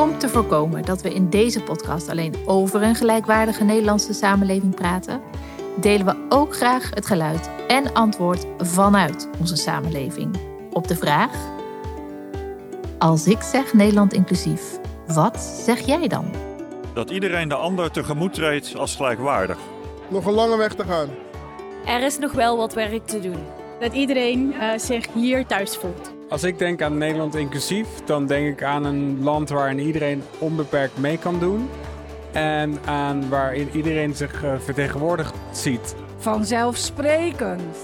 Om te voorkomen dat we in deze podcast alleen over een gelijkwaardige Nederlandse samenleving praten, delen we ook graag het geluid en antwoord vanuit onze samenleving op de vraag: Als ik zeg Nederland inclusief, wat zeg jij dan? Dat iedereen de ander tegemoet treedt als gelijkwaardig. Nog een lange weg te gaan. Er is nog wel wat werk te doen. Dat iedereen uh, zich hier thuis voelt. Als ik denk aan Nederland inclusief, dan denk ik aan een land waarin iedereen onbeperkt mee kan doen. En aan waarin iedereen zich uh, vertegenwoordigd ziet. Vanzelfsprekend.